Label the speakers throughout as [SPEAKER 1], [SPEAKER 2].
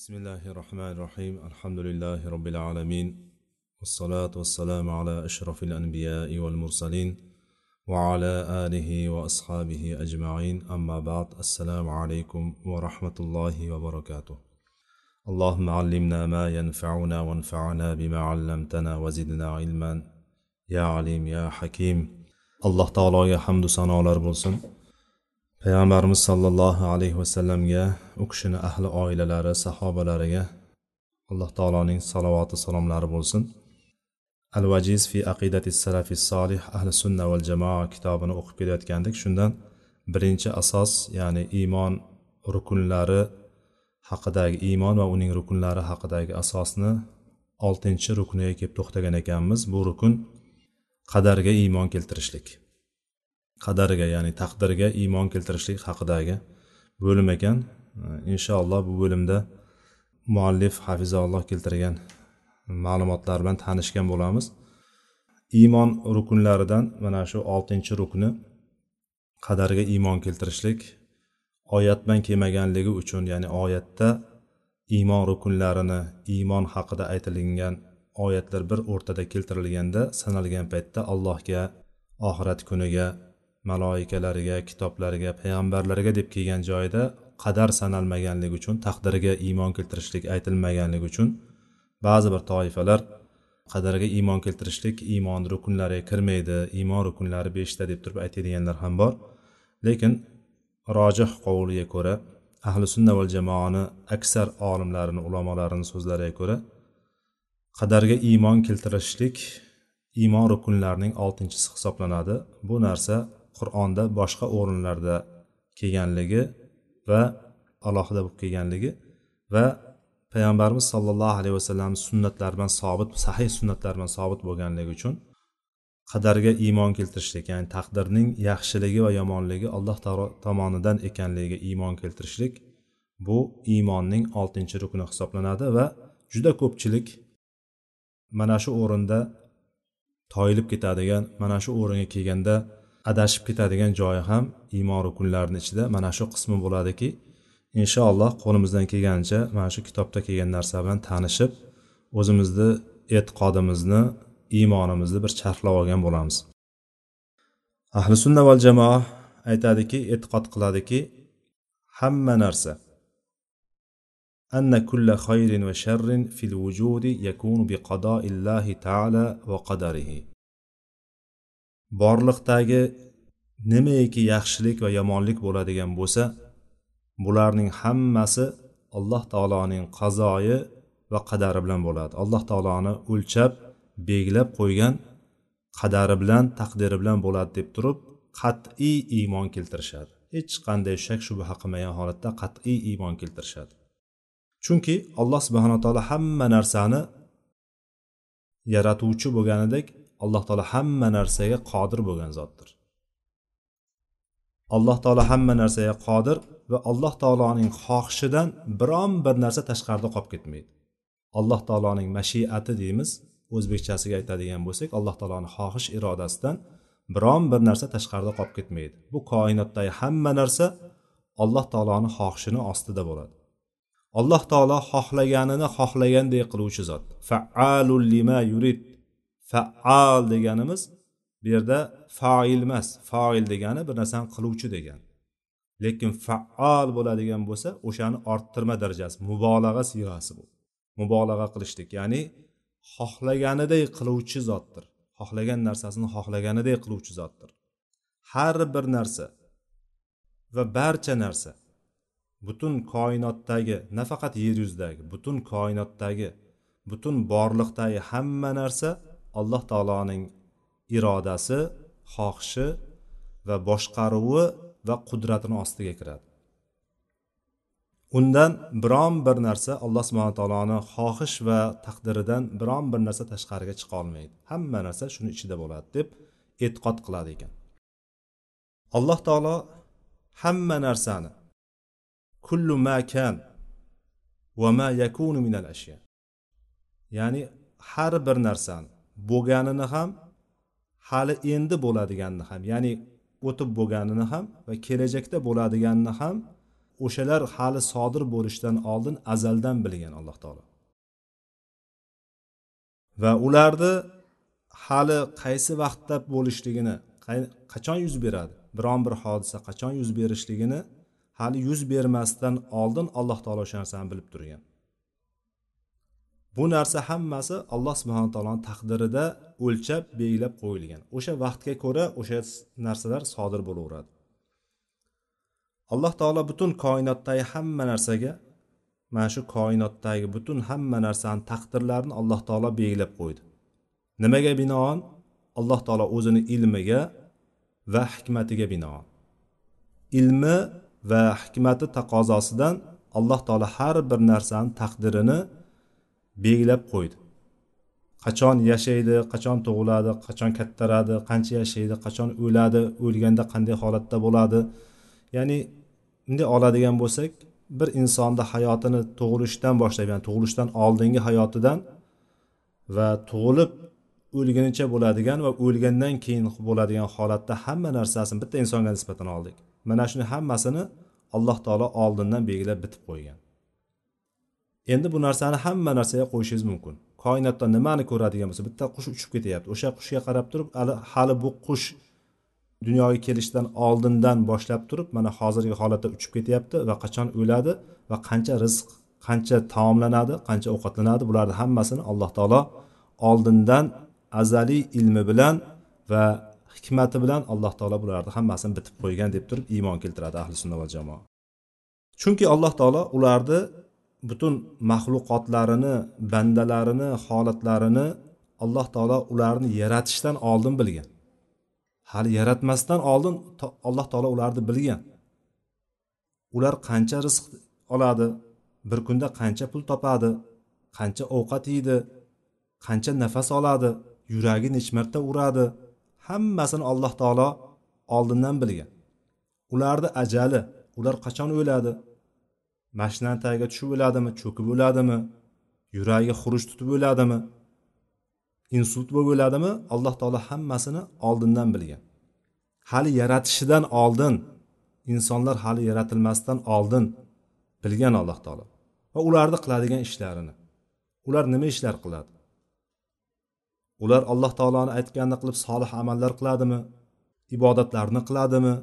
[SPEAKER 1] بسم الله الرحمن الرحيم الحمد لله رب العالمين والصلاة والسلام على أشرف الأنبياء والمرسلين وعلى آله وأصحابه أجمعين أما بعد السلام عليكم ورحمة الله وبركاته اللهم علمنا ما ينفعنا وانفعنا بما علمتنا وزدنا علما يا عليم يا حكيم الله تعالى حمد sanolar bo'lsin. Payg'ambarimiz sollallohu alayhi vasallamga u kishini ahli oilalari sahobalariga alloh taoloning salovati salomlari bo'lsin. Al vajiz fi aqidati salafi solih ahli sunna val jamoa kitobini o'qib kelayotgandik. Shundan birinchi asos ya'ni iymon rukunlari haqidagi iymon va uning rukunlari haqidagi asosni oltinchi rukniga kelib to'xtagan ekanmiz. Bu rukun qadarga iymon keltirishlik. Qadariga ya'ni taqdirga iymon keltirishlik haqidagi bo'lim ekan. Inshaalloh bu bo'limda muallif hafizalloh keltirgan ma'lumotlar bilan tanishgan bo'lamiz. Iymon rukunlaridan mana shu oltinchi rukni qadarga iymon keltirishlik oyat bilan kelmaganligi uchun ya'ni oyatda iymon rukunlarini iymon haqida aytilingan oyatlar bir o'rtada keltirilganda sanalgan paytda allohga oxirat kuniga maloikalariga kitoblariga payg'ambarlarga deb kelgan joyida qadar sanalmaganligi uchun taqdirga iymon keltirishlik aytilmaganligi uchun ba'zi bir toifalar qadarga iymon keltirishlik iymon rukunlariga kirmaydi iymon rukunlari beshta deb turib aytadiganlar ham bor. Lekin rojih qovuliga ko'ra ahli sunna val jamoani aksar olimlarini ulamolarini so'zlariga ko'ra qadarga iymon keltirishlik iymon rukunlarining oltinchisi hisoblanadi. Bu narsa qur'onda boshqa o'rinlarda kelganligi va alohida bo'lib kelganligi va payg'ambarimiz sollallohu alayhi vasallam sunnatlari bilan sobit sahih sunnatlari bilan sobit bo'lganligi uchun qadarga iymon keltirishlik ya'ni taqdirning yaxshiligi va yomonligi alloh taolo tomonidan ekanligiga iymon keltirishlik bu iymonning oltinchi rukni hisoblanadi va juda ko'pchilik mana shu o'rinda toyilib ketadigan mana shu o'ringa kelganda adashib ketadigan joyi ham iymon rukunlarini ichida mana shu qismi bo'ladiki inshaalloh qo'limizdan kelganicha mana shu kitobda kelgan narsa bilan tanishib o'zimizni e'tiqodimizni iymonimizni bir charxlab olgan bo'lamiz ahli sunna val jamoa aytadiki e'tiqod qiladiki hamma narsa أن كل خير وشر في الوجود يكون بقضاء الله تعالى وقدره borliqdagi nimaiki yaxshilik va yomonlik bo'ladigan bo'lsa bularning hammasi alloh taoloning qazoyi va qadari bilan bo'ladi. Alloh taoloni o'lchab belgilab qo'ygan qadari bilan taqdiri bilan bo'ladi deb turib qat'iy iymon keltirishadi. Hech qanday shak shubha qilmagan holatda qat'iy iymon keltirishadi. Chunki alloh subhanaa taolo hamma narsani yaratuvchi bo'lganidek alloh taolo hamma narsaga qodir bo'lgan zotdir. Alloh taolo hamma narsaga qodir va alloh taoloning xohishidan biron bir narsa tashqarida qolib ketmaydi. Alloh taoloning mashiati deymiz o'zbekchasiga aytadigan bo'lsak alloh taoloni xohish irodasidan biron bir narsa tashqarida qolib ketmaydi. Bu koinotdagi hamma narsa alloh taoloni xohishini ostida bo'ladi. Alloh taolo xohlaganini xohlaganday qiluvchi zot. Faalul lima yurid. Faal deganimiz bu yerda foil emas. Foil degani bir narsani qiluvchi degani. Lekin faal bo'ladigan bo'lsa o'shani orttirma darajasi mubolag'a siyg'asi bu. Mubolag'a qilishlik ya'ni xohlaganiday qiluvchi zotdir. Xohlagan narsasini xohlaganiday qiluvchi zotdir. Har bir narsa va barcha narsa butun koinotdagi nafaqat yer yuzidagi butun koinotdagi butun borliqdagi hamma narsa alloh taoloning irodasi xohishi va boshqaruvi va qudratini ostiga kiradi. Undan biron bir narsa alloh subhana taoloni xohish va taqdiridan biron bir narsa tashqariga chiqa olmaydi. Hamma narsa shuni ichida bo'ladi deb e'tiqod qiladi ekan. Alloh taolo hamma narsani kullu ma kan va ma yakunu minal ashya ya'ni har bir narsani bo'lganini ham hali endi bo'ladiganini ham ya'ni o'tib bo'lganini ham va kelajakda bo'ladiganini ham o'shalar hali sodir bo'lishidan oldin azaldan bilgan alloh taolo. Va ularni hali qaysi vaqtda bo'lishligini qachon yuz beradi? Biron bir hodisa qachon yuz berishligini hali yuz bermasdan oldin alloh taolo o'sha narsani bilib turgan. Bu narsa hammasi alloh subhana taoloni taqdirida o'lchab belgilab qo'yilgan. O'sha vaqtga ko'ra o'sha narsalar sodir bo'laveradi. Alloh taolo butun koinotdagi hamma narsaga mana shu koinotdagi butun hamma narsani taqdirlarini alloh taolo belgilab qo'ydi. Nimaga binoan? Alloh taolo o'zini ilmiga va hikmatiga binoan. Ilmi va hikmati taqozosidan alloh taolo har bir narsani taqdirini belgilab qo'ydi. Qachon yashaydi qachon tug'iladi qachon kattaradi qancha yashaydi qachon o'ladi o'lganda qanday holatda bo'ladi? Ya'ni bunday oladigan bo'lsak bir insonni hayotini tug'ilishdan boshlab ya'ni tug'ilishdan oldingi hayotidan va tug'ilib o'lgunicha bo'ladigan va o'lgandan keyin bo'ladigan holatda hamma narsasini bitta insonga nisbatan oldik. Mana shuni hammasini alloh taolo oldindan belgilab bitib qo'ygan. Endi bu narsani hamma narsaga qo'yishingiz mumkin. Koinotda nimani ko'radigan bo'lsa bitta qush uchib ketyapti. O'sha qushga qarab turib hali bu qush dunyoga kelishidan oldindan boshlab turib mana hozirgi holatda uchib ketyapti va qachon o'ladi va qancha rizq qancha taomlanadi qancha ovqatlanadi bularni hammasini alloh taolo oldindan azaliy ilmi bilan va hikmati bilan alloh taolo bularni hammasini bitib qo'ygan deb turib iymon keltiradi ahli sunna va jamoa. Chunki alloh taolo ularni butun maxluqotlarini bandalarini holatlarini alloh taolo ularni yaratishdan oldin bilgan. Hali yaratmasdan oldin alloh taolo ularni bilgan. Ular qancha rizq oladi bir kunda qancha pul topadi qancha ovqat yeydi qancha nafas oladi yuragi necha marta uradi hammasini alloh taolo oldindan bilgan. Ularni ajali ular qachon o'ladi mashinani tagiga tushib o'ladimi cho'kib o'ladimi yuragi xuruj tutib o'ladimi insult bo'lib o'ladimi alloh taolo hammasini oldindan bilgan. Hali yaratishidan oldin insonlar hali yaratilmasdan oldin bilgan alloh taolo va ularni qiladigan ishlarini. Ular nima ishlar qiladi? Ular alloh taoloni aytganini qilib solih amallar qiladimi ibodatlarni qiladimi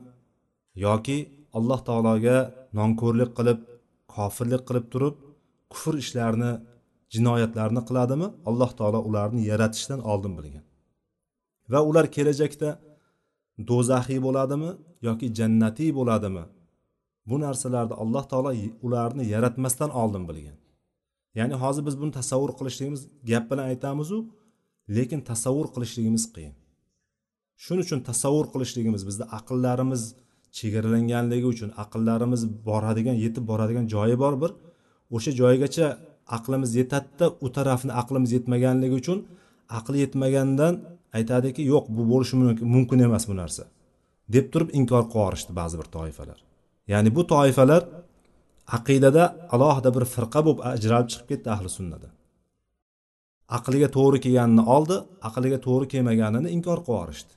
[SPEAKER 1] yoki alloh taologa nonko'rlik qilib kofirlik qilib turib kufr ishlarini jinoyatlarni qiladimi? Alloh taolo ularni yaratishdan oldin bilgan. Va ular kelajakda do'zaxiy bo'ladimi yoki jannatiy bo'ladimi? Bu narsalarni alloh taolo ularni yaratmasdan oldin bilgan. Ya'ni hozir biz buni tasavvur qilishligimiz gap bilan aytamizu lekin tasavvur qilishligimiz qiyin. Shuning uchun tasavvur qilishligimiz bizni aqllarimiz chegaralanganligi uchun aqllarimiz boradigan yetib boradigan joyi bor bir. O'sha joygacha aqlimiz yetadida u tarafni aqlimiz yetmaganligi uchun aqli yetmagandan aytadiki yo'q bu bo'lishi mumkin emas bu narsa. deb turib inkor qilib yuborishdi ba'zi bir toifalar. Ya'ni bu toifalar aqidada alohida bir firqa bo'lib ajralib chiqib ketdi ahli sunnada. Aqliga to'g'ri kelganini oldi aqliga to'g'ri kelmaganini inkor qilib yuborishdi.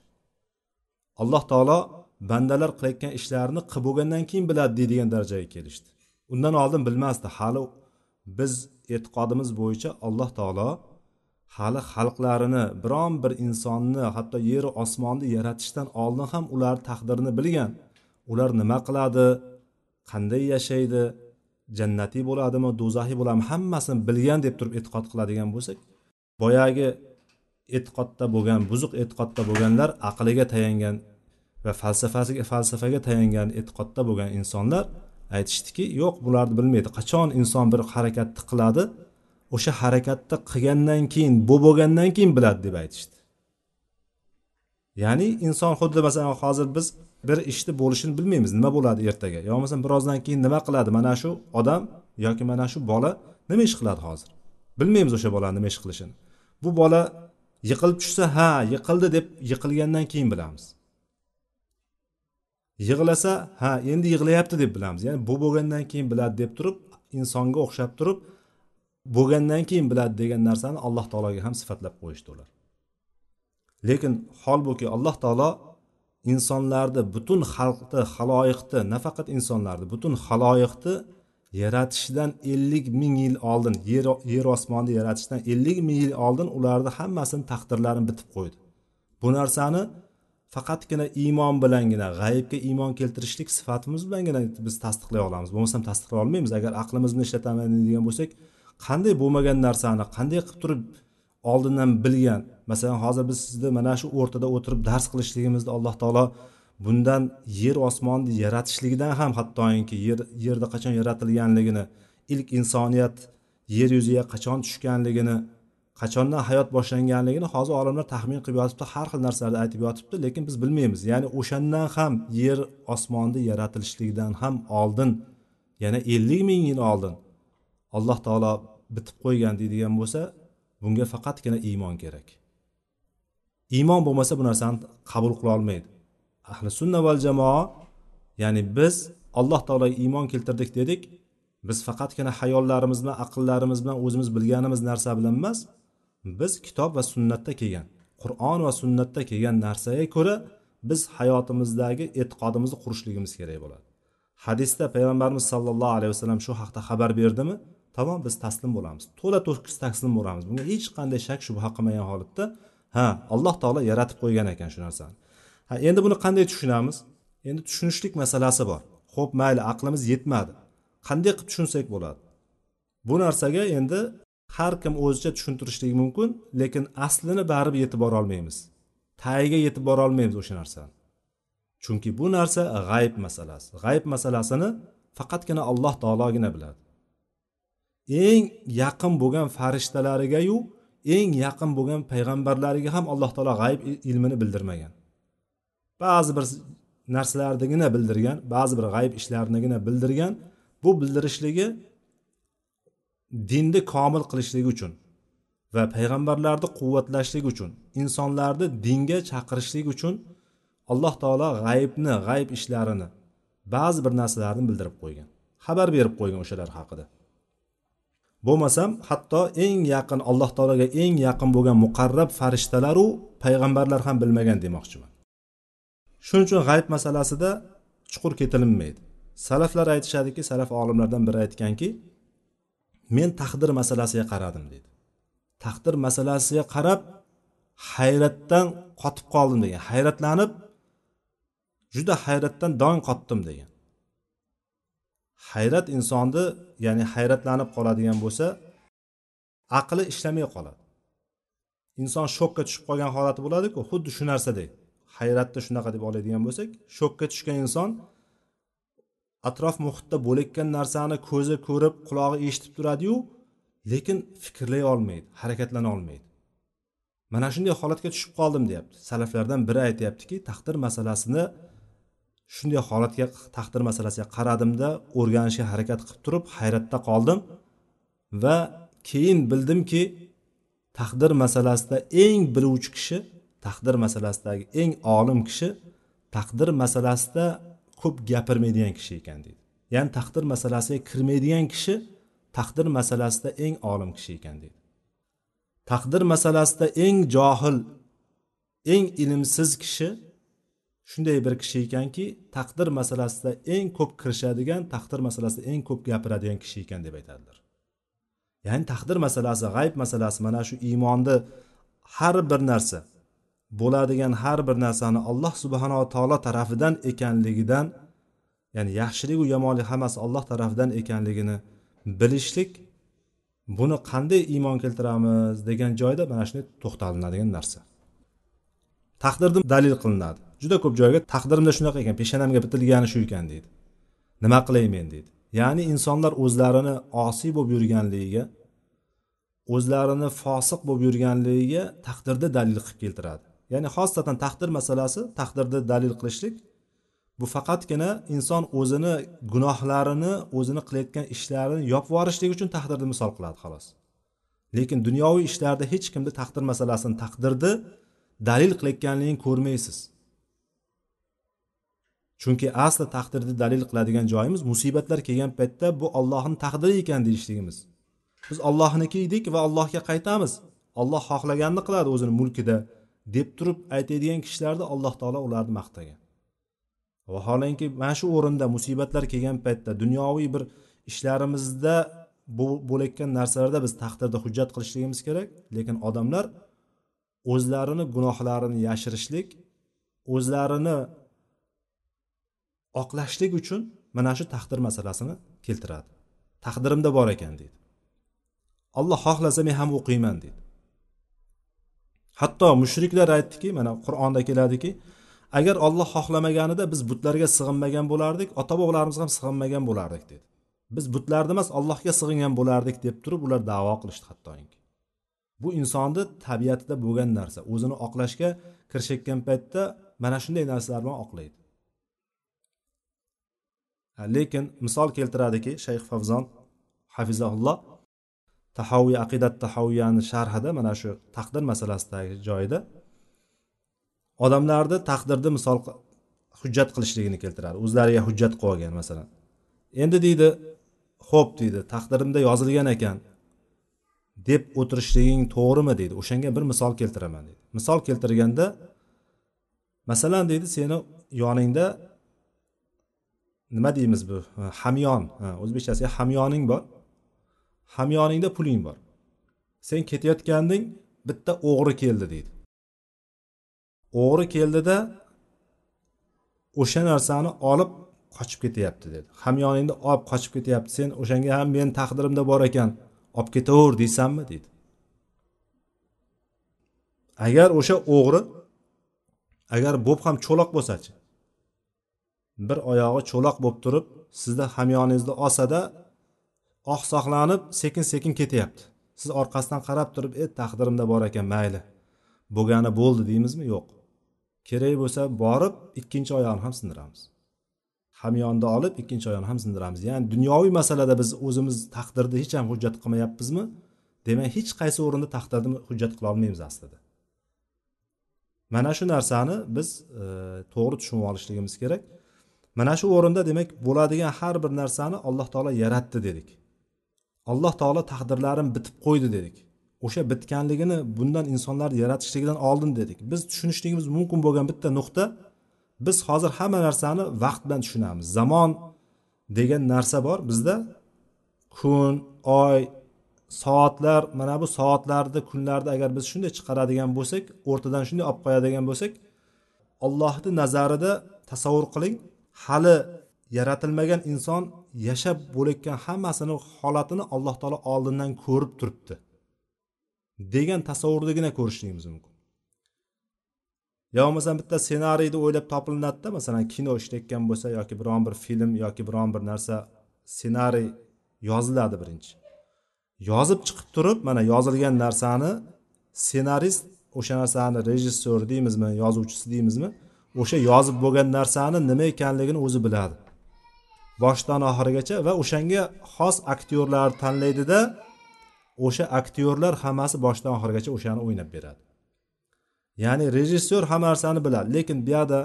[SPEAKER 1] Alloh taolo bandalar qilayotgan ishlarini qilib bo'lgandan keyin biladi deydigan darajaga kelishdi. Undan oldin bilmasdi hali biz e'tiqodimiz bo'yicha alloh taolo hali xalqlarini biron bir insonni hatto yeru osmonni yaratishdan oldin ham ularni taqdirini bilgan. Ular nima qiladi? Qanday yashaydi? Jannatiy bo'ladimi? Do'zaxiy bo'ladimi? Hammasini bilgan deb turib e'tiqod qiladigan bo'lsak boyagi e'tiqodda bo'lgan buzuq e'tiqodda bo'lganlar aqliga tayangan va falsafasiga falsafaga tayangan e'tiqodda bo'lgan insonlar aytishdiki yo'q bularni bilmaydi. Qachon inson bir harakatni qiladi? O'sha harakatni qilgandan keyin bu bo'lgandan keyin biladi deb aytishdi. Ya'ni inson xuddi masalan hozir biz bir ishni bo'lishini bilmaymiz. Nima bo'ladi ertaga? Yo bo'lmasam birozdan keyin nima qiladi? Mana shu odam yoki mana shu bola nima ish qiladi hozir? Bilmaymiz o'sha bolani nima ish qilishini. Bu bola yiqilib tushsa ha yiqildi deb yiqilgandan keyin bilamiz. Yig'lasa ha endi yig'layapti deb bilamiz. Ya'ni bu bo'lgandan keyin biladi deb turib insonga o'xshab turib bo'lgandan keyin biladi degan narsani alloh taologa ham sifatlab qo'yishdi ular. Lekin holbuki alloh taolo insonlarni butun xalqni haloyiqni nafaqat insonlarni butun haloyiqni yaratishdan ellik ming yil oldin yer yer osmonni yaratishdan ellik ming yil oldin ularni hammasini taqdirlarini bitib qo'ydi. Bu narsani faqatgina iymon bilangina g'ayibga iymon keltirishlik sifatimiz bilangina biz tasdiqlay olamiz. Bo'lmasam tasdiqlay olmaymiz. Agar aqlimizni ishlataman deydigan bo'lsak qanday bo'lmagan narsani qanday qilib turib oldindan bilgan masalan hozir biz sizni mana shu o'rtada o'tirib dars qilishligimizni alloh taolo bundan yer osmonni yaratishligidan ham hattoki yer yerda qachon yaratilganligini ilk insoniyat yer yuziga qachon tushganligini qachondan hayot boshlanganligini hozir olimlar taxmin qilib yotibdi har xil narsalarni aytib yotibdi lekin biz bilmaymiz. Ya'ni o'shandan ham yer osmonni yaratilishligidan ham oldin yana ellik ming yil oldin alloh taolo bitib qo'ygan deydigan bo'lsa bunga faqatgina iymon kerak. Iymon bo'lmasa bu narsani qabul qila olmaydi. Ahli sunna val jamoa ya'ni biz alloh taologa iymon keltirdik dedik biz faqatgina hayollarimiz bilan aqllarimiz bilan o'zimiz bilganimiz narsa bilan emas biz kitob va sunnatda kelgan qur'on va sunnatda kelgan narsaga ko'ra biz hayotimizdagi e'tiqodimizni qurishligimiz kerak bo'ladi. Hadisda payg'ambarimiz sollallohu alayhi vasallam shu haqda xabar berdimi? Tamom biz taslim bo'lamiz. To'la to'kis taslim bo'lamiz. Bunga hech qanday shak shubha qilmagan holatda ha alloh taolo yaratib qo'ygan ekan shu narsani. Ha endi buni qanday tushunamiz? Endi tushunishlik masalasi bor. Ho'p mayli aqlimiz yetmadi. Qanday qilib tushunsak bo'ladi? Bu narsaga endi har kim o'zicha tushuntirishligi mumkin lekin aslini baribir yetib bora olmaymiz. Tagiga yetib bora olmaymiz o'sha narsani. Chunki bu narsa g'ayb masalasi. G'ayb masalasini faqatgina alloh taologina biladi. Eng yaqin bo'lgan farishtalarigayu eng yaqin bo'lgan payg'ambarlariga ham alloh taolo g'ayb ilmini bildirmagan. Ba'zi bir narsalarnigina bildirgan ba'zi bir g'ayb ishlarnigina bildirgan bu bildirishligi dinni komil qilishligi uchun va payg'ambarlarni quvvatlashligi uchun insonlarni dinga chaqirishlik uchun alloh taolo g'aybni g'ayb ishlarini ba'zi bir narsalarni bildirib qo'ygan xabar berib qo'ygan o'shalar haqida. Bo'lmasam hatto eng yaqin alloh taologa eng yaqin bo'lgan muqarrab farishtalaru payg'ambarlar ham bilmagan demoqchiman. Shuning uchun g'ayb masalasida chuqur ketilinmaydi. Salaflar aytishadiki salaf olimlardan biri aytganki men taqdir masalasiga qaradim deydi taqdir masalasiga qarab hayratdan qotib qoldim degan. Hayratlanib juda hayratdan dong qotdim degan. Hayrat insonni ya'ni hayratlanib qoladigan bo'lsa aqli ishlamay qoladi. Inson shokka tushib qolgan holati bo'ladiku xuddi shu narsadek hayratni shunaqa deb oladigan bo'lsak shokka tushgan inson atrof muhitda bo'layotgan narsani ko'zi ko'rib qulog'i eshitib turadiyu lekin fikrlay olmaydi harakatlana olmaydi. Mana shunday holatga tushib qoldim deyapti. Salaflardan biri aytyaptiki taqdir masalasini shunday holatga taqdir masalasiga qaradimda o'rganishga harakat qilib turib hayratda qoldim va keyin bildimki taqdir masalasida eng biluvchi kishi taqdir masalasidagi eng olim kishi taqdir masalasida ko'p gapirmaydigan kishi ekan deydi. Ya'ni taqdir masalasiga kirmaydigan kishi taqdir masalasida eng olim kishi ekan deydi. Taqdir masalasida eng johil eng ilmsiz kishi shunday bir kishi ekanki taqdir masalasida eng ko'p kirishadigan taqdir masalasida eng ko'p gapiradigan kishi ekan deb aytadilar. Ya'ni taqdir masalasi g'ayb masalasi mana shu iymonni har bir narsa bo'ladigan har bir narsani alloh subhanava taolo tarafidan ekanligidan ya'ni yaxshiliku yomonlik hammasi alloh tarafidan ekanligini bilishlik buni qanday iymon keltiramiz degan joyda mana shunday to'xtalinadigan narsa. Taqdirni dalil qilinadi. Juda ko'p joyga taqdirimda shunaqa ekan peshonamga bitilgani shu ekan deydi. Nima qilay men deydi. Ya'ni insonlar o'zlarini osiy bo'lib yurganligiga o'zlarini fosiq bo'lib yurganligiga taqdirda dalil qilib keltiradi. Ya'ni xosatan taqdir masalasi taqdirni dalil qilishlik. Bu faqatgina inson o'zini gunohlarini o'zini qilayotgan ishlarini yopib yuborishlik uchun taqdirni misol qiladi xolos. Lekin dunyoviy ishlarda hech kimni taqdir masalasini taqdirni dalil qilayotganligini ko'rmaysiz. Chunki asli taqdirni dalil qiladigan joyimiz musibatlar kelgan paytda bu ollohni taqdiri ekan deyishligimiz. Biz ollohniki edik va allohga qaytamiz. Olloh xohlaganini qiladi o'zini mulkida.
[SPEAKER 2] Deb turib aytadigan kishilarni alloh taolo ularni maqtagan. Vaholanki mana shu o'rinda musibatlar kelgan paytda dunyoviy bir ishlarimizda bo'layotgan narsalarda biz taqdirda hujjat qilishligimiz kerak. Lekin odamlar o'zlarini gunohlarini yashirishlik o'zlarini oqlashlik uchun mana shu taqdir masalasini keltiradi. Taqdirimda bor ekan deydi. Alloh xohlasa men ham o'qiyman deydi. Hatto mushriklar aytdiki mana qur'onda keladiki agar olloh xohlamaganida biz butlarga sig'inmagan bo'lardik ota bobolarimiz ham sig'inmagan bo'lardik dedi. Biz butlarni emas allohga sig'ingan bo'lardik deb turib ular davo qilishdi hattoki. Bu insonni tabiatida bo'lgan narsa o'zini oqlashga kirishayotgan paytda mana shunday narsalar bilan oqlaydi. Lekin misol keltiradiki shayx favzon hafizahulloh tahoviy aqidat tahoviyani sharhida mana shu taqdir masalasidagi joyida odamlarni taqdirni misol hujjat qilishligini keltiradi. O'zlariga hujjat qilib olgan masalan. Endi deydi ho'p deydi taqdirimda yozilgan ekan deb o'tirishliging to'g'rimi deydi. O'shanga bir misol keltiraman deydi. Misol keltirganda masalan deydi seni yoningda nima deymiz bu? Hamyon. O'zbekchasiga hamyoning bor. Hamyoningda puling bor. Sen ketayotganding bitta o'g'ri keldi deydi. O'g'ri keldida o'sha narsani olib qochib ketyapti dedi hamyoningni olib qochib ketyapti. Sen o'shanga ham meni taqdirimda bor ekan olib ketaver deysanmi deydi. Agar o'sha o'g'ri agar bo'p ham cho'loq bo'lsachi bir oyog'i cho'loq bo'lib turib sizni hamyoningizni olsada oqsoqlanib sekin sekin ketyapti. Siz orqasidan qarab turib e taqdirimda bor ekan mayli. Bo'lgani bo'ldi deymizmi? Yo'q. Kerak bo'lsa borib ikkinchi oyog'ini ham sindiramiz. Hamyonni olib ikkinchi oyog'ini ham sindiramiz. Ya'ni dunyoviy masalada biz o'zimiz taqdirni hech ham hujjat qilmayapmizmi? Demak hech qaysi o'rinda taqdirni hujjat qila olmaymiz aslida. Mana shu narsani biz e, to'g'ri tushunib olishligimiz kerak. Mana shu o'rinda demak bo'ladigan har bir narsani alloh taolo yaratdi dedik. Alloh taolo taqdirlarim bitib qo'ydi dedik. O'sha bitganligini bundan insonlarni yaratishligidan oldin dedik. Biz tushunishligimiz mumkin bo'lgan bitta nuqta biz hozir hamma narsani vaqt bilan tushunamiz. Zamon degan narsa bor. Bizda kun oy soatlar mana bu soatlarni kunlarni agar biz shunday chiqaradigan bo'lsak o'rtadan shunday olib qo'yadigan bo'lsak allohni nazarida tasavvur qiling hali yaratilmagan inson yashab bo'layotgan hammasini holatini alloh taolo oldindan ko'rib turibdi. Degan tasavvurdagina ko'rishligimiz mumkin. Yo bo'lmasam bitta ssenariyni o'ylab topilinadida masalan kino ishlayotgan bo'lsa yoki biron bir film yoki biron bir narsa ssenariy yoziladi birinchi. Yozib chiqib turib mana yozilgan narsani ssenarist o'sha narsani rejissyor deymizmi yozuvchisi deymizmi o'sha yozib bo'lgan narsani nima ekanligini o'zi biladi. Boshidan oxirigacha va o'shanga xos aktyorlarni tanlaydida o'sha aktyorlar hammasi boshidan oxirigacha o'shani o'ynab beradi. Ya'ni rejissyor hamma narsani biladi lekin bu yoqda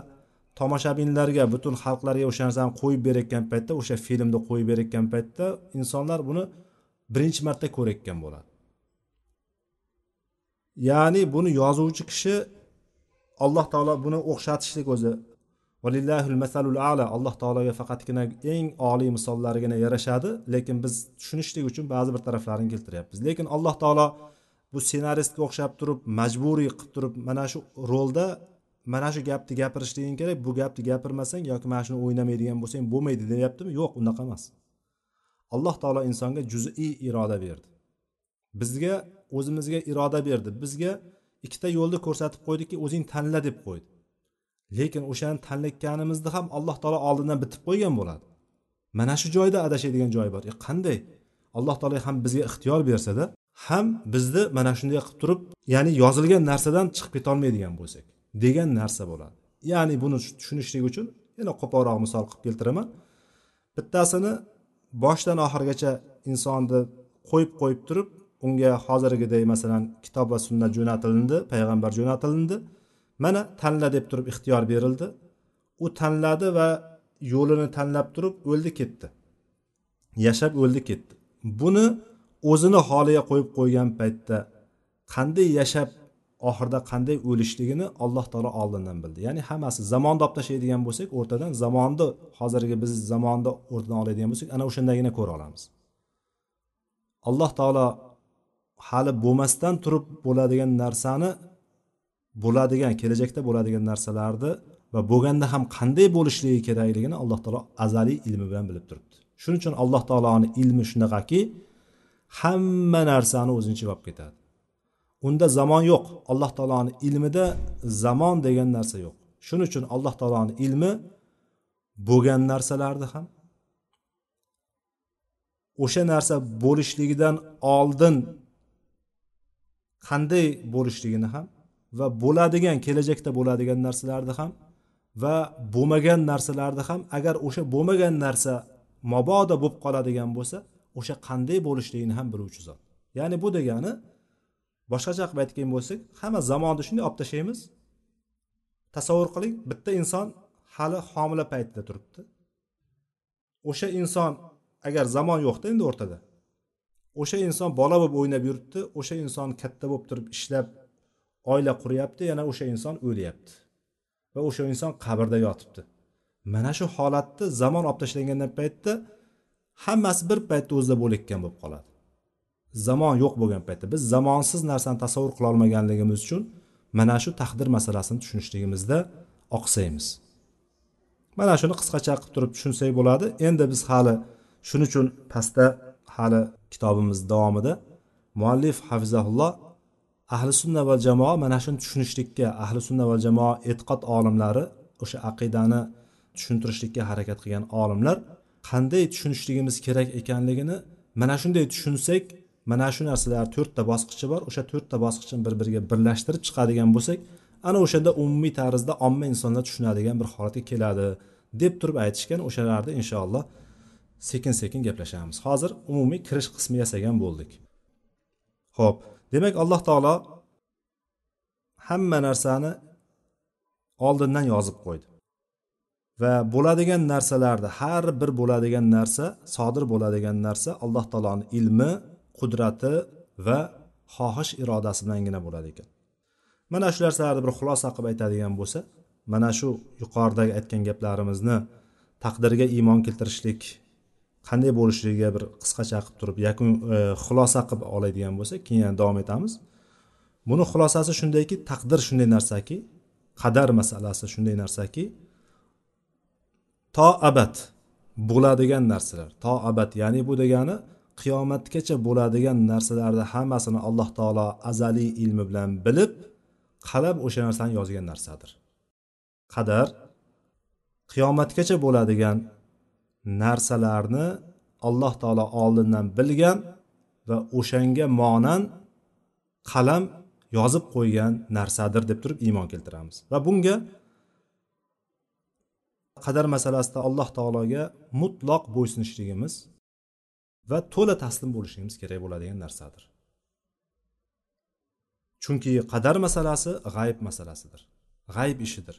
[SPEAKER 2] tomoshabinlarga butun xalqlarga o'sha narsani qo'yib berayotgan paytda o'sha filmni qo'yib berayotgan paytda insonlar buni birinchi marta ko'rayotgan bo'ladi. Ya'ni buni yozuvchi kishi alloh taolo buni o'xshatishlik o'zi valillahil masalul ala alloh taologa faqatgina eng oliy misollarigina yarashadi lekin biz tushunishlik uchun ba'zi bir taraflarini keltiryapmiz. Lekin alloh taolo bu ssenaristga o'xshab turib majburiy qilib turib mana shu rolda mana shu gapni gapirishliging kerak bu gapni gapirmasang yoki mana shuni o'ynamaydigan bo'lsang bo'lmaydi deyaptimi? Yo'q unaqa emas. Alloh taolo insonga juziy iroda berdi. Bizga o'zimizga iroda berdi. Bizga ikkita yo'lni ko'rsatib qo'ydiki o'zing tanla deb qo'ydi. Lekin o'shani tanlayotganimizni ham alloh taolo oldindan bitib qo'ygan bo'ladi. Mana shu joyda adashadigan joy bor. E qanday? Alloh taolo ham bizga ixtiyor bersada ham bizni mana shunday qilib turib ya'ni yozilgan narsadan chiqib ketolmaydigan bo'lsak degan narsa bo'ladi. Ya'ni buni tushunishlik uchun yana qo'polroq misol qilib keltiraman. Bittasini boshdan oxirigacha insonni qo'yib qo'yib turib unga hozirgiday masalan kitob va sunnat jo'natilindi payg'ambar jo'natilindi. Mana tanla deb turib ixtiyor berildi. U tanladi va yo'lini tanlab turib o'ldi ketdi. Yashab o'ldi ketdi. Buni o'zini holiga qo'yib qo'ygan paytda qanday yashab oxirida qanday o'lishligini alloh taolo oldindan bildi. Ya'ni hammasi zamonni olib tashlaydigan bo'lsak o'rtadan zamonni hozirgi biz zamonni o'rtadan oladigan bo'lsak ana o'shandagina ko'ra olamiz. Alloh taolo hali bo'lmasdan turib bo'ladigan narsani bo'ladigan kelajakda bo'ladigan narsalarni va bo'lganda ham qanday bo'lishligi kerakligini alloh taolo azaliy ilmi bilan bilib turibdi. Shuning uchun alloh taoloni ilmi shunaqaki hamma narsani o'zincha olib ketadi. Unda zamon yo'q. Alloh taoloni ilmida zamon degan narsa yo'q. Shuning uchun alloh taoloni ilmi bo'lgan narsalarni ham o'sha narsa bo'lishligidan oldin qanday bo'lishligini ham va bo'ladigan kelajakda bo'ladigan narsalarni ham va bo'lmagan narsalarni ham agar o'sha bo'lmagan narsa mabodo bo'lib qoladigan bo'lsa o'sha qanday bo'lishligini ham biluvchi zot. Ya'ni bu degani boshqacha qilib aytgan bo'lsak hamma zamonni shunday olib tashlaymiz. Tasavvur qiling bitta inson hali homila paytida turibdi. O'sha inson agar zamon yo'qda endi o'rtada. O'sha inson bola bo'lib o'ynab yuribdi o'sha inson katta bo'lib turib ishlab oila quryapti yana o'sha inson o'lyapti. Va o'sha inson qabrda yotibdi. Mana shu holatni zamon olib tashlangan paytda hammasi bir paytda o'zida bo'layotgan bo'lib qoladi. Zamon yo'q bo'lgan paytda biz zamonsiz narsani tasavvur qila olmaganligimiz uchun mana shu taqdir masalasini tushunishligimizda oqsaymiz. Mana shuni qisqacha qilib turib tushunsak bo'ladi. Endi biz hali shuning uchun pastda hali kitobimiz davomida muallif hafizahulloh ahli sunna va jamoa mana shuni tushunishlikka ahli sunna va jamoa e'tiqod olimlari o'sha aqidani tushuntirishlikka harakat qilgan olimlar qanday tushunishligimiz kerak ekanligini mana shunday tushunsak mana shu narsalar to'rtta bosqichi bor o'sha to'rtta bosqichni bir biriga birlashtirib chiqadigan bo'lsak ana o'shanda umumiy tarzda omma insonlar tushunadigan bir holatga keladi deb turib aytishgan o'shalarni inshaalloh sekin sekin gaplashamiz. Hozir umumiy kirish qismi yasagan bo'ldik. Ho'p demak alloh taolo hamma narsani oldindan yozib qo'ydi. Va bo'ladigan narsalarni har bir bo'ladigan narsa sodir bo'ladigan narsa alloh taoloni ilmi qudrati va xohish irodasi bilangina bo'ladi ekan. Mana shu narsalarni bir xulosa qilib aytadigan bo'lsa mana shu yuqoridagi aytgan gaplarimizni taqdirga iymon keltirishlik qanday bo'lishligiga bir qisqacha qilib turib yakun e, xulosa qilib oladigan bo'lsak keyin yana davom etamiz. Buni xulosasi shundayki taqdir shunday narsaki qadar masalasi shunday narsaki to abad bo'ladigan narsalar. To abad ya'ni bu degani qiyomatgacha bo'ladigan narsalarni hammasini alloh taolo azaliy ilmi bilan bilib qalab o'sha narsani yozgan narsadir. Qadar qiyomatgacha bo'ladigan narsalarni alloh taolo oldindan bilgan va o'shanga monan qalam yozib qo'ygan narsadir deb turib iymon keltiramiz. Va bunga qadar masalasida alloh taologa mutloq bo'ysunishligimiz va to'la taslim bo'lishligimiz kerak bo'ladigan narsadir. Chunki qadar masalasi g'ayb masalasidir g'ayb ishidir.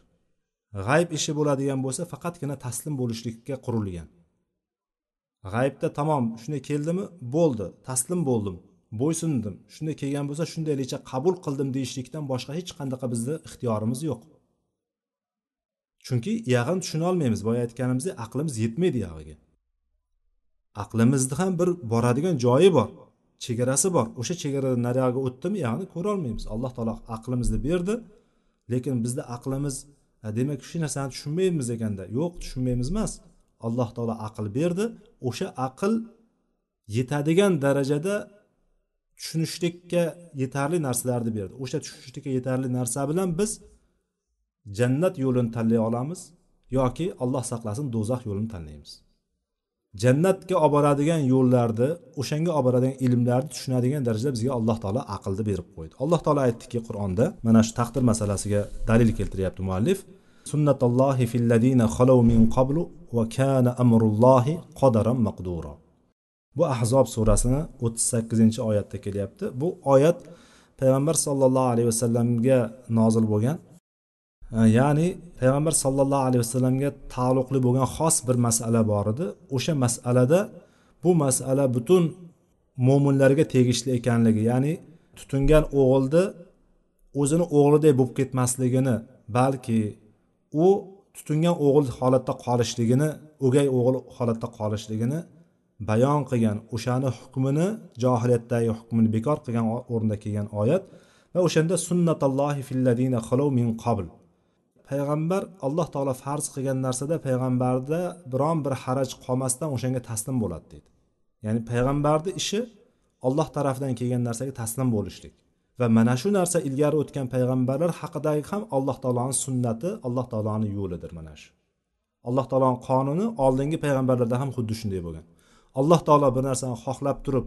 [SPEAKER 2] G'ayb ishi bo'ladigan bo'lsa faqatgina taslim bo'lishlikka qurilgan. G'aybda tamom shunday keldimi? Bo'ldi. Taslim bo'ldim. Bo'ysundim. Shunday kelgan bo'lsa shundaylicha qabul qildim deyishlikdan boshqa hech qanaqa bizni ixtiyorimiz yo'q. Chunki uyog'ini tushuna olmaymiz boya aytganimizdek aqlimiz yetmaydi uyog'iga aqlimizni ham bir boradigan joyi bor chegarasi bor. O'sha chegaradan nariyog'iga o'tdimi ya'ni ko'rolmaymiz. Alloh taolo aqlimizni berdi lekin bizni aqlimiz demak shu narsani tushunmaymiz ekanda yo'q tushunmaymiz emas. Alloh taolo aql berdi o'sha aql yetadigan darajada tushunishlikka yetarli narsalarni berdi. O'sha tushunishlikka yetarli narsa bilan biz jannat yo'lini tanlay olamiz yoki alloh saqlasin do'zax yo'lini tanlaymiz. Jannatga olib boradigan yo'llarni o'shanga olib boradigan ilmlarni tushunadigan darajada bizga alloh taolo aqlni berib qo'ydi. Alloh taolo aytdiki qur'onda mana shu taqdir masalasiga dalil keltiryapti muallif. Sunnatullohi filladina xalav min qablu va kana amrullohi qodaran maqduro bu ahzob surasini o'ttiz sakkizinchi oyatda kelyapti. Bu oyat payg'ambar sollallohu alayhi vasallamga nozil bo'lgan ya'ni payg'ambar sollallohu alayhi vasallamga taalluqli bo'lgan xos bir masala bor edi. O'sha masalada bu masala butun mo'minlarga tegishli ekanligi ya'ni tutingan o'g'ilni o'zini o'g'lidek bo'lib ketmasligini balki u tutingan o'g'il holatda qolishligini o'gay o'g'il holatda qolishligini bayon qilgan o'shani hukmini johiliyatdagi hukmini bekor qilgan o'rinda kelgan oyat va o'shanda sunnatallohi filladina min qabl. Payg'ambar alloh taolo farz qilgan narsada payg'ambarda biron bir haraj qolmasdan o'shanga taslim bo'ladi deydi. Ya'ni payg'ambarni ishi olloh tarafidan kelgan narsaga taslim bo'lishlik. Va mana shu narsa ilgari o'tgan payg'ambarlar haqidagi ham alloh taoloni sunnati alloh taoloni yo'lidir mana shu. Alloh taoloni qonuni oldingi payg'ambarlarda ham xuddi shunday bo'lgan. Alloh taolo bir narsani xohlab turib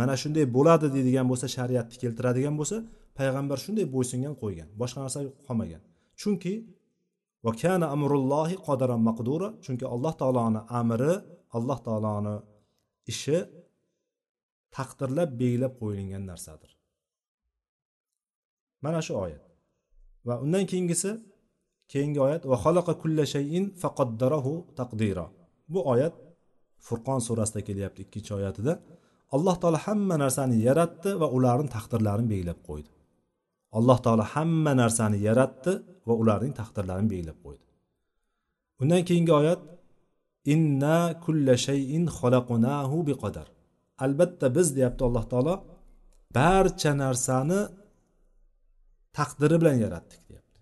[SPEAKER 2] mana shunday bo'ladi deydigan bo'lsa shariatni keltiradigan bo'lsa payg'ambar shunday bo'ysungan qo'ygan boshqa narsa qolmagan chunki va kana amrullohi qodaran maqdura chunki alloh taoloni amri alloh taoloni ishi taqdirlab belgilab qo'yilgan narsadir. Mana shu oyat. Va undan keyingisi keyingi oyat va xalaqa kulla shayin faqaddarahu taqdira. Bu oyat furqon surasida kelyapti ikkinchi oyatida. Alloh taolo hamma narsani yaratdi va ularni taqdirlarini belgilab qo'ydi. Alloh taolo hamma narsani yaratdi va ularning taqdirlarini belgilab qo'ydi. Undan keyingi oyat inna kulla shayin xalaqnahu biqadar. Albatta biz deyapti alloh taolo barcha narsani taqdiri bilan yaratdik deyapti.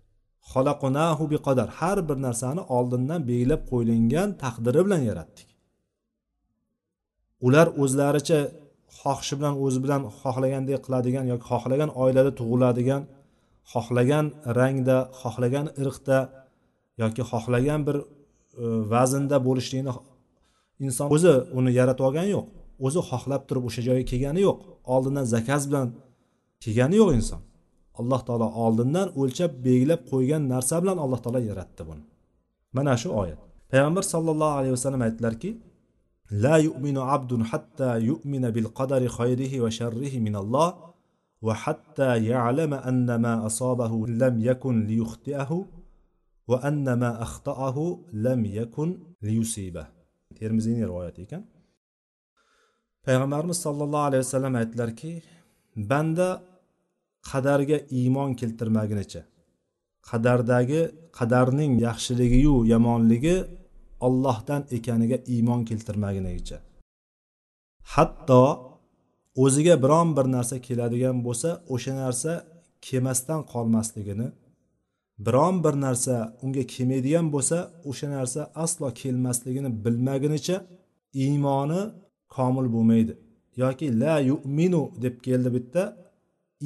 [SPEAKER 2] Xalaqnahu biqadar. Har bir narsani oldindan belgilab qo'yilgan taqdiri bilan yaratdik. Ular o'zlaricha xohishi bilan o'zi bilan xohlagandek qiladigan yoki xohlagan oilada tug'iladigan xohlagan rangda xohlagan irqda yoki xohlagan bir e, vaznda bo'lishligini inson o'zi uni yaratib olgani yo'q. O'zi xohlab turib o'sha joyga kelgani yo'q. Oldindan zakaz bilan kelgani yo'q inson. Alloh taolo oldindan o'lchab belgilab qo'ygan narsa bilan alloh taolo yaratdi buni. Mana shu oyat. Payg'ambar sallallohu alayhi vasallam aytdilarki La yu'minu abdun hatta yu'mina bil qadari khayrihi va sharrihi min Alloh va hatta ya'lama anna ma asabahu lam yakun أخطأه va anna ma akhta'ahu lam yakun liyusiba. Termiziyning rivoyati ekan. Payg'ambarimiz sollallohu alayhi vasallam aytdilarki, banda qadarga iymon keltirmagunicha qadardagi qadarning yaxshiligiyu yomonligi ollohdan ekaniga iymon keltirmagunicha hatto o'ziga biron bir narsa keladigan bo'lsa o'sha narsa kelmasdan qolmasligini biron bir narsa unga kelmaydigan bo'lsa o'sha narsa aslo kelmasligini bilmagunicha iymoni komil bo'lmaydi yoki la yu'minu deb keldi bitta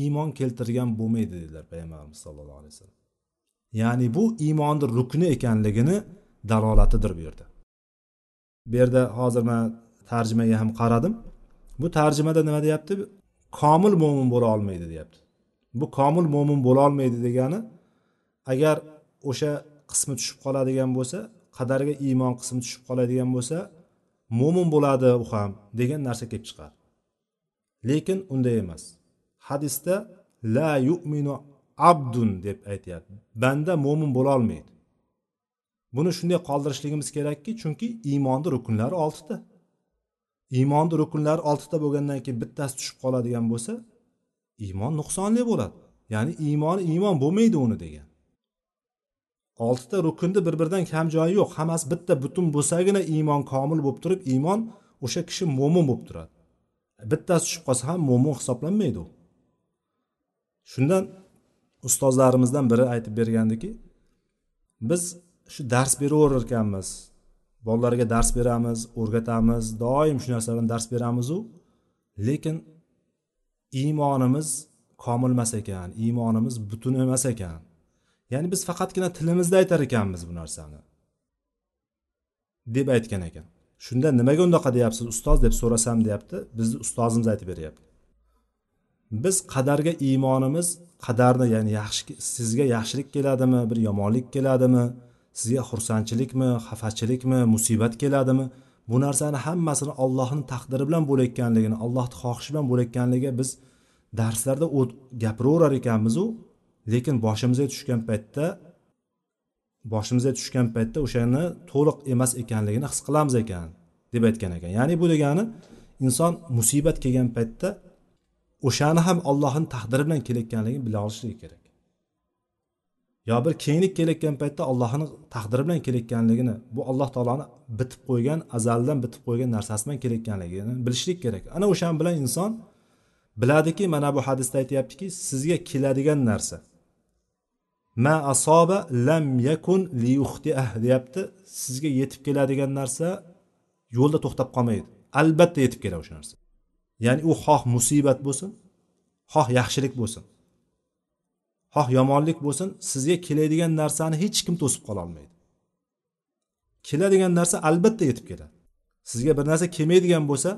[SPEAKER 2] iymon keltirgan bo'lmaydi dedilar payg'ambarimiz sallallohu alayhi vasallam. Ya'ni bu iymonni rukni ekanligini dalolatidir bu yerda bu yerda hozir man tarjimaga ham qaradim. Bu tarjimada nima deyapti? Komil mo'min bo'la olmaydi deyapti. Bu komil mo'min bo'la olmaydi degani agar o'sha qismi tushib qoladigan bo'lsa qadariga iymon qismi tushib qoladigan bo'lsa mo'min bo'ladi u ham degan narsa kelib chiqadi lekin unday emas. Hadisda la yu'minu abdun deb aytyapti. Banda mo'min bo'lolmaydi buni shunday qoldirishligimiz kerakki chunki iymonni rukunlari oltita. Iymonni rukunlari oltita bo'lgandan keyin bittasi tushib qoladigan bo'lsa iymon nuqsonli bo'ladi. Ya'ni iymoni iymon bo'lmaydi uni degan. Oltita rukunni bir biridan kam joyi yo'q. Hammasi bitta butun bo'lsagina iymon komil bo'lib turib iymon o'sha kishi mo'min bo'lib turadi. Bittasi tushib qolsa ham mo'min hisoblanmaydi u. Shundan ustozlarimizdan biri aytib bergandiki biz shu dars beraverar ekanmiz bolalarga dars beramiz o'rgatamiz. Doim shu narsalardan dars beramizu. Lekin iymonimiz komilmas ekan iymonimiz butun emas ekan. Ya'ni biz faqatgina tilimizda aytar ekanmiz bu narsani. Deb aytgan ekan. Shunda nimaga undoqa deyapsiz ustoz deb so'rasam deyapti bizni ustozimiz aytib beryapti. Biz qadarga iymonimiz qadarni ya'ni yaxshi sizga yaxshilik keladimi bir yomonlik keladimi? Sizga xursandchilikmi xafachilikmi musibat keladimi? Bu narsani hammasini ollohni taqdiri bilan bo'layotganligini allohni xohishi bilan bo'layotganligiga biz darslarda gapiraverar ekanmizu. Lekin boshimizga tushgan paytda boshimizga tushgan paytda o'shani to'liq emas ekanligini his qilamiz ekan deb aytgan ekan. Ya'ni bu degani inson musibat kelgan paytda o'shani ham allohni taqdiri bilan kelayotganligini bila olishligi kerak. Yo bir kenglik kelayotgan paytda allohni taqdiri bilan kelayotganligini bu alloh taoloni bitib qo'ygan azaldan bitib qo'ygan narsasi bilan kelayotganligini bilishlik kerak. Ana o'shan bilan inson biladiki mana bu hadisda aytyaptiki sizga keladigan narsa. Ma asoba lam yakun liyuxtiah deyapti. Sizga yetib keladigan narsa yo'lda to'xtab qolmaydi. Albatta yetib keladi o'sha narsa. Ya'ni u xoh musibat bo'lsin xoh yaxshilik bo'lsin. Xoh yomonlik bo'lsin sizga keladigan narsani hech kim to'sib qololmaydi keladigan narsa albatta yetib keladi. Sizga bir narsa kelmaydigan bo'lsa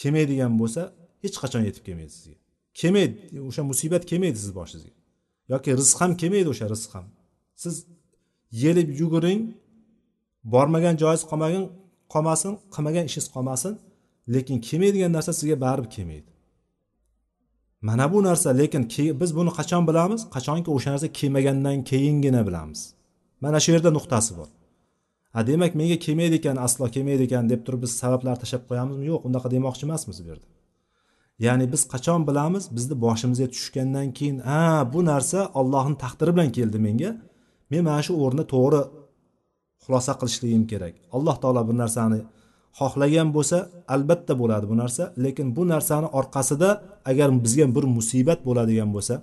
[SPEAKER 2] kelmaydigan bo'lsa hech qachon yetib kelmaydi sizga. Kelmaydi o'sha musibat kelmaydi sizni boshingizga. Yoki rizq ham kelmaydi o'sha rizq ham. Siz yelib yuguring bormagan joyingiz qolmagan qolmasin qilmagan ishingiz qolmasin lekin kelmaydigan narsa sizga baribir kelmaydi. Mana bu narsa lekin biz buni qachon bilamiz? Qachonki o'sha narsa kelmagandan keyingina bilamiz. Mana shu yerda nuqtasi bor. A demak menga kelmaydi ekan aslo kelmaydi ekan deb turib biz sabablar tashlab qo'yamizmi? Yo'q unaqa demoqchi emasmiz bu yerda. Ya'ni biz qachon bilamiz? Bizni boshimizga tushgandan keyin a bu narsa ollohni taqdiri bilan keldi menga. Men mana shu o'rinda to'g'ri xulosa qilishligim kerak. Alloh taolo bir narsani xohlagan bo'lsa albatta bo'ladi bu narsa. Lekin bu narsani orqasida agar bizga bir musibat bo'ladigan bo'lsa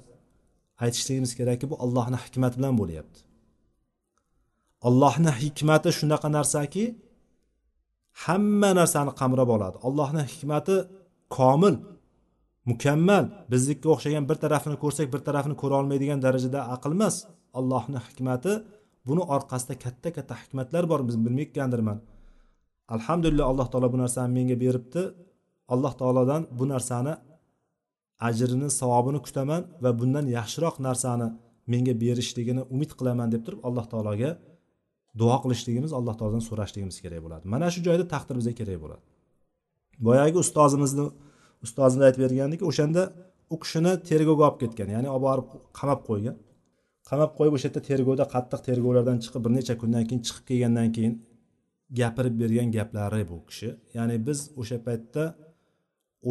[SPEAKER 2] aytishligimiz kerakki bu allohni hikmati bilan bo'lyapti. Allohni hikmati shunaqa narsaki hamma narsani qamrab oladi. Allohni hikmati komil mukammal. Biznikka o'xshagan bir tarafini ko'rsak bir tarafini ko'ra olmaydigan darajada aql emas. Allohni hikmati buni orqasida katta katta hikmatlar bor biz bilmayotgandirman. Alhamdulillah alloh taolo bu narsani menga beribdi. Alloh taolodan bu narsani ajrini savobini kutaman va bundan yaxshiroq narsani menga berishligini umid qilaman deb turib alloh taologa duo qilishligimiz alloh taolodan so'rashligimiz kerak bo'ladi. Mana shu joyda taqdir bizga kerak bo'ladi. Boyagi ustozimizni ustozimiz aytib bergandiki o'shanda u kishini tergovga olib ketgan ya'ni olib borib qamab qo'ygan. Qamab qo'yib o'sha yerda tergovda qattiq tergovlardan chiqib bir necha kundan keyin chiqib kelgandan keyin gapirib bergan gaplari bu kishi. Ya'ni biz o'sha paytda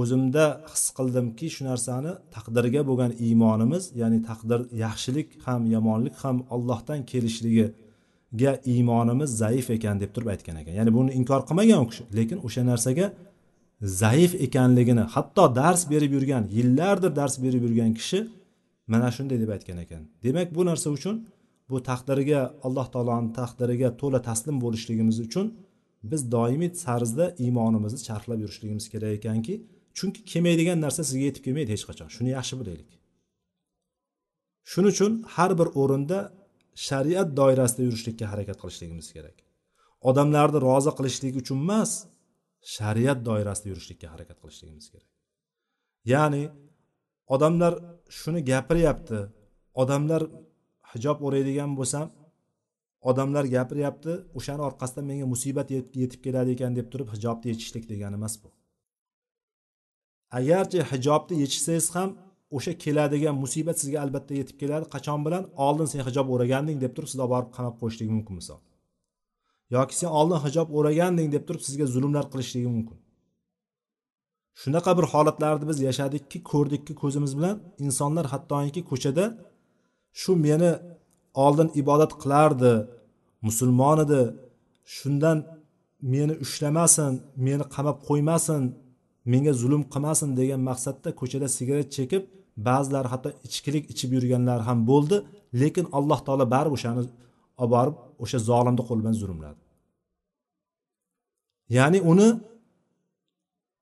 [SPEAKER 2] o'zimda his qildimki shu narsani taqdirga bo'lgan iymonimiz ya'ni taqdir yaxshilik ham yomonlik ham ollohdan kelishligiga iymonimiz zaif ekan deb turib aytgan ekan. Ya'ni buni inkor qilmagan u kishi lekin o'sha narsaga zaif ekanligini hatto dars berib yurgan yillardir dars berib yurgan kishi mana shunday deb aytgan ekan. Demak bu narsa uchun bu taqdiriga alloh taoloni taqdiriga to'la taslim bo'lishligimiz uchun biz doimiy sarzda iymonimizni charxlab yurishligimiz kerak ekanki chunki kelmaydigan narsa sizga yetib kelmaydi hech qachon. Shuni yaxshi bilaylik. Shuning uchun har bir o'rinda shariat doirasida yurishlikka harakat qilishligimiz kerak. Odamlarni rozi qilishlik uchun emas shariat doirasida yurishlikka harakat qilishligimiz kerak. Ya'ni odamlar shuni gapiryapti odamlar hijob o'raydigan bo'lsam odamlar gapiryapti o'shani orqasidan menga musibat yetib keladi ekan deb turib hijobni yechishlik degani emas bu. Agarchi hijobni yechsangiz ham o'sha keladigan musibat sizga albatta yetib keladi qachon bilan? Oldin sen hijob o'raganding deb turib sizni olib borib qamab qo'yishligi mumkin misol. Yoki sen oldin hijob o'raganding deb turib sizga zulmlar qilishligi mumkin. Shunaqa bir holatlarni biz yashadikki ko'rdikki ko'zimiz bilan insonlar hattoki ko'chada shu meni oldin ibodat qilardi musulmon edi shundan meni ushlamasin meni qamab qo'ymasin menga zulm qilmasin degan maqsadda ko'chada sigaret chekib ba'zilar hatto ichkilik ichib yurganlar ham bo'ldi. Lekin alloh taolo baribir o'shani olib borib o'sha zolimni qo'li bilan zulmladi. Ya'ni uni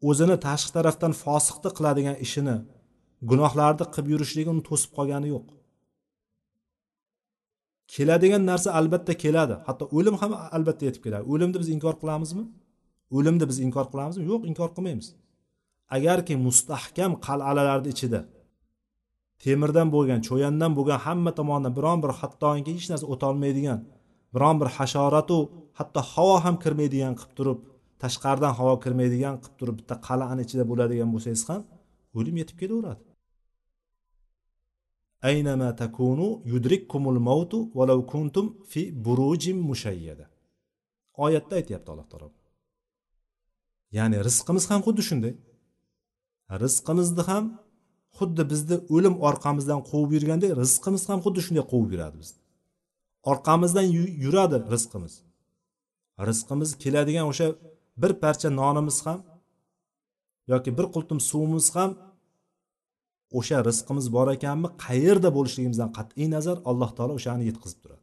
[SPEAKER 2] o'zini tashqi tarafdan fosiqni qiladigan ishini gunohlarni qilib yurishligi uni to'sib qolgani yo'q. Keladigan narsa albatta keladi. Hatto o'lim ham albatta yetib keladi. O'limni biz inkor qilamizmi? O'limni biz inkor qilamizmi? Yo'q inkor qilmaymiz. Agarki mustahkam qal'alarni ichida temirdan bo'lgan cho'yandan bo'lgan hamma tomonidan biron bir hattoki hech narsa o'tolmaydigan biron bir hasharatu hatto havo ham kirmaydigan qilib turib tashqaridan havo kirmaydigan qilib turib bitta qal'ani ichida bo'ladigan bo'lsangiz ham o'lim yetib kelaveradi. Aynama takunu yudrikkumul mautu valau kuntum fi burujim mushayyada oyatda aytyapti alloh taolo. Ya'ni rizqimiz ham xuddi shunday. Rizqimizni ham xuddi bizni o'lim orqamizdan quvib yurgandek rizqimiz ham xuddi shunday quvib yuradi bizni orqamizdan yuradi rizqimiz rizqimiz keladigan o'sha bir parcha nonimiz ham yoki bir qultum suvimiz ham o'sha rizqimiz bor ekanmi? Qayerda bo'lishligimizdan qat'iy nazar alloh taolo o'shani yetkazib turadi.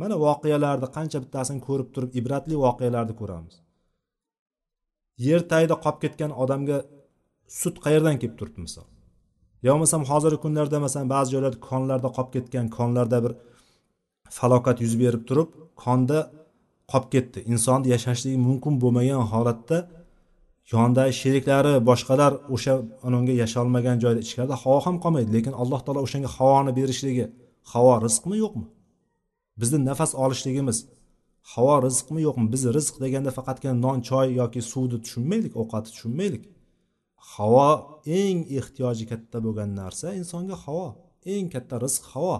[SPEAKER 2] Mana voqealarni qancha bittasini ko'rib turib ibratli voqealarni ko'ramiz. Yer tagida qolib ketgan odamga sut qayerdan kelib turibdi misol? Yo bo'lmasam hozirgi kunlarda masalan ba'zi joylarda konlarda qolib ketgan konlarda bir falokat yuz berib turib konda qolib ketdi. Insonni yashashligi mumkin bo'lmagan holatda yonidagi sheriklari boshqalar o'sha unga yasholmagan joyda ichkarida havo ham qolmaydi. Lekin alloh taolo o'shanga havoni berishligi havo rizqmi yo'qmi? Bizni nafas olishligimiz havo rizqmi yo'qmi? Biz rizq deganda faqatgina non choy yoki suvni tushunmaylik ovqatni tushunmaylik. Havo eng ehtiyoji katta bo'lgan narsa insonga havo. Eng katta rizq havo.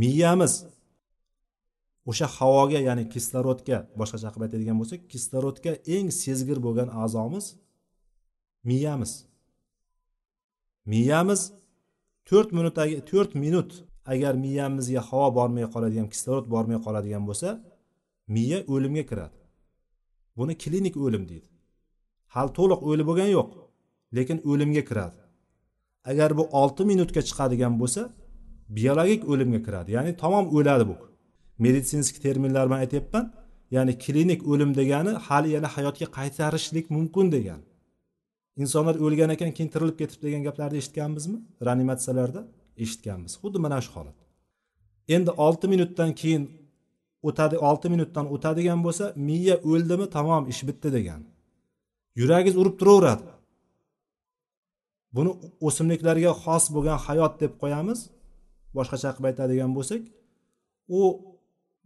[SPEAKER 2] Miyamiz o'sha havoga ya'ni kislorodga boshqacha qilib aytadigan bo'lsak kislorodga eng sezgir bo'lgan a'zomiz miyamiz. Miyamiz to'rt minut to'rt minut agar miyamizga havo bormay qoladigan kislorod bormay qoladigan bo'lsa miya o'limga kiradi. Buni klinik o'lim deydi. Hali to'liq o'lib bo'lgani yo'q lekin o'limga kiradi. Agar bu olti minutga chiqadigan bo'lsa biologik o'limga kiradi ya'ni tamom o'ladi bu meditsinskiy terminlar bilan aytyapman. Ya'ni klinik o'lim degani hali yana hayotga qaytarishlik mumkin degani insonlar o'lgan ekan keyin tirilib ketibdi degan gaplarni eshitganmizmi? Reanimatsiyalarda eshitganmiz. Xuddi mana shu holat. Endi olti minutdan keyin o'tadi olti minutdan o'tadigan bo'lsa miya o'ldimi? Tamom ish bitdi degan. Yuragingiz urib turaveradi. Buni o'simliklarga xos bo'lgan hayot deb qo'yamiz. Boshqacha qilib aytadigan bo'lsak u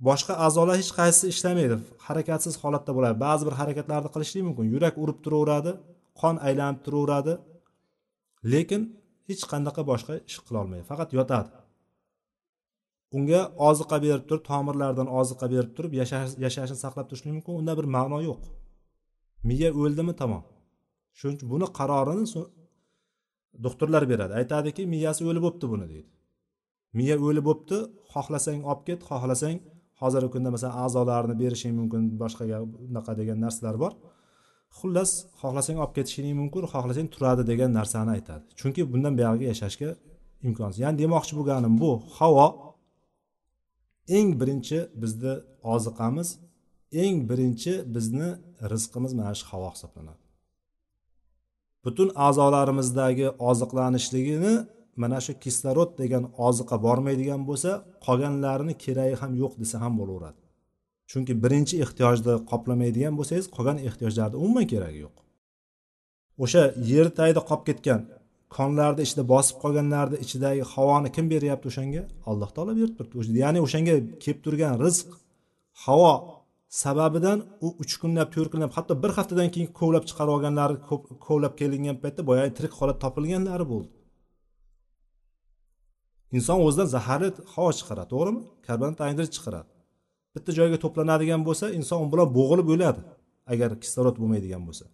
[SPEAKER 2] boshqa a'zolar hech qaysisi ishlamaydi. Harakatsiz holatda bo'ladi. Ba'zi bir harakatlarni qilishlik mumkin. Yurak urib turaveradi qon aylanib turaveradi. Lekin hech qanaqa boshqa ish qilolmaydi faqat yotadi. Unga oziqa berib turib tomirlardan oziqa berib turib yashashini saqlab turishlik mumkin. Unda bir ma'no yo'q. Miya o'ldimi? Tamom. Shuning uchun buni qarorini doktorlar beradi. Aytadiki miyasi o'lib bo'libdi buni deydi. Miya o'lib bo'libdi xohlasang olib ket xohlasang hozirgi kunda masalan a'zolarini berishing mumkin boshqaga unaqa degan narsalar bor. Xullas xohlasang olib ketishing mumkin xohlasang turadi degan narsani aytadi. Chunki bundan buyog'iga yashashga imkonsiz. Ya'ni demoqchi bo'lganim bu havo eng birinchi bizni oziqamiz eng birinchi bizni rizqimiz mana shu havo hisoblanadi. Butun a'zolarimizdagi oziqlanishligini mana shu kislorod degan oziqa bormaydigan bo'lsa qolganlarini keragi ham yo'q desa ham bo'laveradi. Chunki birinchi ehtiyojni qoplamaydigan bo'lsangiz qolgan ehtiyojlarni umuman keragi yo'q. O'sha yer tagida qolib ketgan konlarni ichida bosib qolganlarni ichidagi havoni kim beryapti o'shanga? Alloh taolo berib turibdi. Ya'ni o'shanga kelib turgan rizq havo sababidan u uch kunlab to'rt kunlab hatto bir haftadan keyin kovlab chiqarib olganlari kovlab kelingan paytda boyagi tirik holat topilganlari bo'ldi. Inson o'zidan zaharli havo chiqaradi to'g'rimi? Karbonat angidrid chiqaradi. Bitta joyga to'planadigan bo'lsa inson bilan bo'g'ilib o'ladi agar kislorod bo'lmaydigan bo'lsa.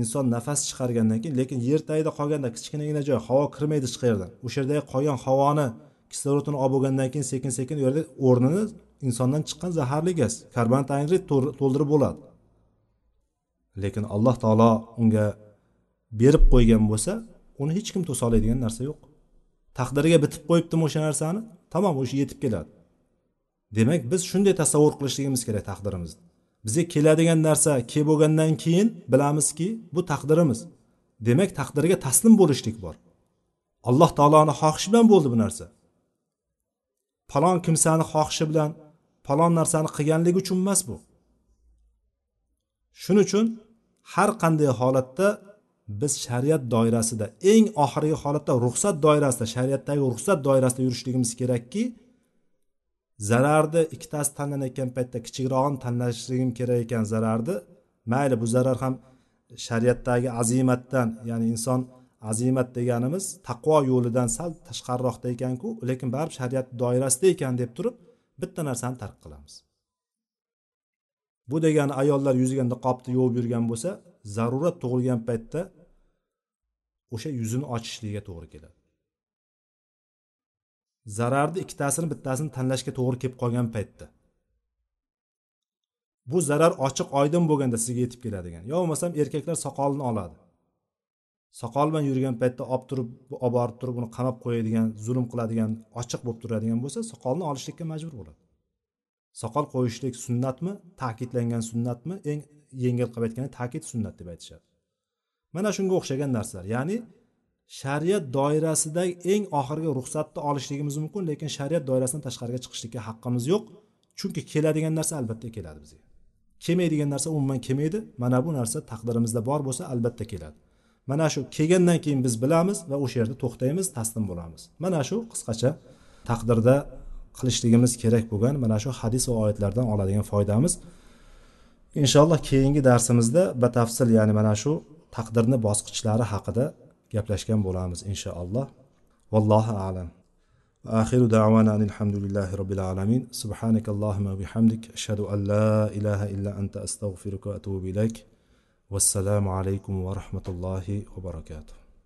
[SPEAKER 2] Inson nafas chiqargandan keyin lekin yer tagida qolganda kichkinagina joy havo kirmaydi hech qayerdan o'sha yerdagi qolgan havoni kislorodini olib bo'lgandan keyin sekin sekin u yerda o'rnini insondan chiqqan zaharli gaz karbonat angidrid to'ldirib bo'ladi. Lekin alloh taolo unga berib qo'ygan bo'lsa uni hech kim to'sa oladigan narsa yo'q. Taqdiriga bitib qo'yibdimi o'sha narsani? Tamom o'sha yetib keladi. Demak biz shunday tasavvur qilishligimiz kerak taqdirimizni bizga keladigan narsa kelib bo'lgandan keyin bilamizki bu taqdirimiz. Demak taqdirga taslim bo'lishlik bor. Alloh taoloni xohishi bilan bo'ldi bu narsa. Falon kimsani xohishi bilan falon narsani qilganligi uchun emas bu. Shuning uchun har qanday holatda biz shariat doirasida eng oxirgi holatda ruxsat doirasida shariatdagi ruxsat doirasida yurishligimiz kerakki zararni ikkitasi tanlanayotgan paytda kichikrog'ini tanlashligim kerak ekan zararni. Mayli bu zarar ham shariatdagi azimatdan ya'ni inson azimat deganimiz taqvo yo'lidan sal tashqariroqda ekanku lekin baribir shariat doirasida ekan deb turib bitta narsani tark qilamiz. Bu degani ayollar yuziga niqobni yuvib yurgan bo'lsa zarurat tug'ilgan paytda o'sha yuzini ochishligiga to'g'ri keladi. Zararni ikkitasini bittasini tanlashga to'g'ri kelib qolgan paytda. Bu zarar ochiq oydin bo'lganda sizga yetib keladigan. Yo bo'lmasam erkaklar soqolini oladi. Soqol bilan yurgan paytda olib turib olib borib turib uni qamab qo'yadigan zulm qiladigan ochiq bo'lib turadigan bo'lsa soqolni olishlikka majbur bo'ladi. Soqol qo'yishlik sunnatmi ta'kidlangan sunnatmi eng yengil qilib aytganda ta'kid sunnat deb aytishadi mana shunga o'xshagan narsalar. Ya'ni shariat doirasidagi eng oxirgi ruxsatni olishligimiz mumkin lekin shariat doirasidan tashqariga chiqishlikka haqqimiz yo'q. Chunki keladigan narsa albatta keladi bizga. Kelmaydigan narsa umuman kelmaydi mana bu narsa taqdirimizda bor bo'lsa albatta keladi. Mana shu kelgandan keyin biz bilamiz va o'sha yerda to'xtaymiz taslim bo'lamiz. Mana shu qisqacha taqdirda qilishligimiz kerak bo'lgan mana shu hadis va oyatlardan oladigan foydamiz. inshaalloh keyingi darsimizda batafsil ya'ni mana shu taqdirni bosqichlari haqida gaplashgan bo'lamiz inshaalloh vallohu alam آخر دعوانا أن الحمد لله رب العالمين سبحانك اللهم وبحمدك أشهد أن لا إله إلا أنت أستغفرك وأتوب إليك والسلام عليكم ورحمة الله وبركاته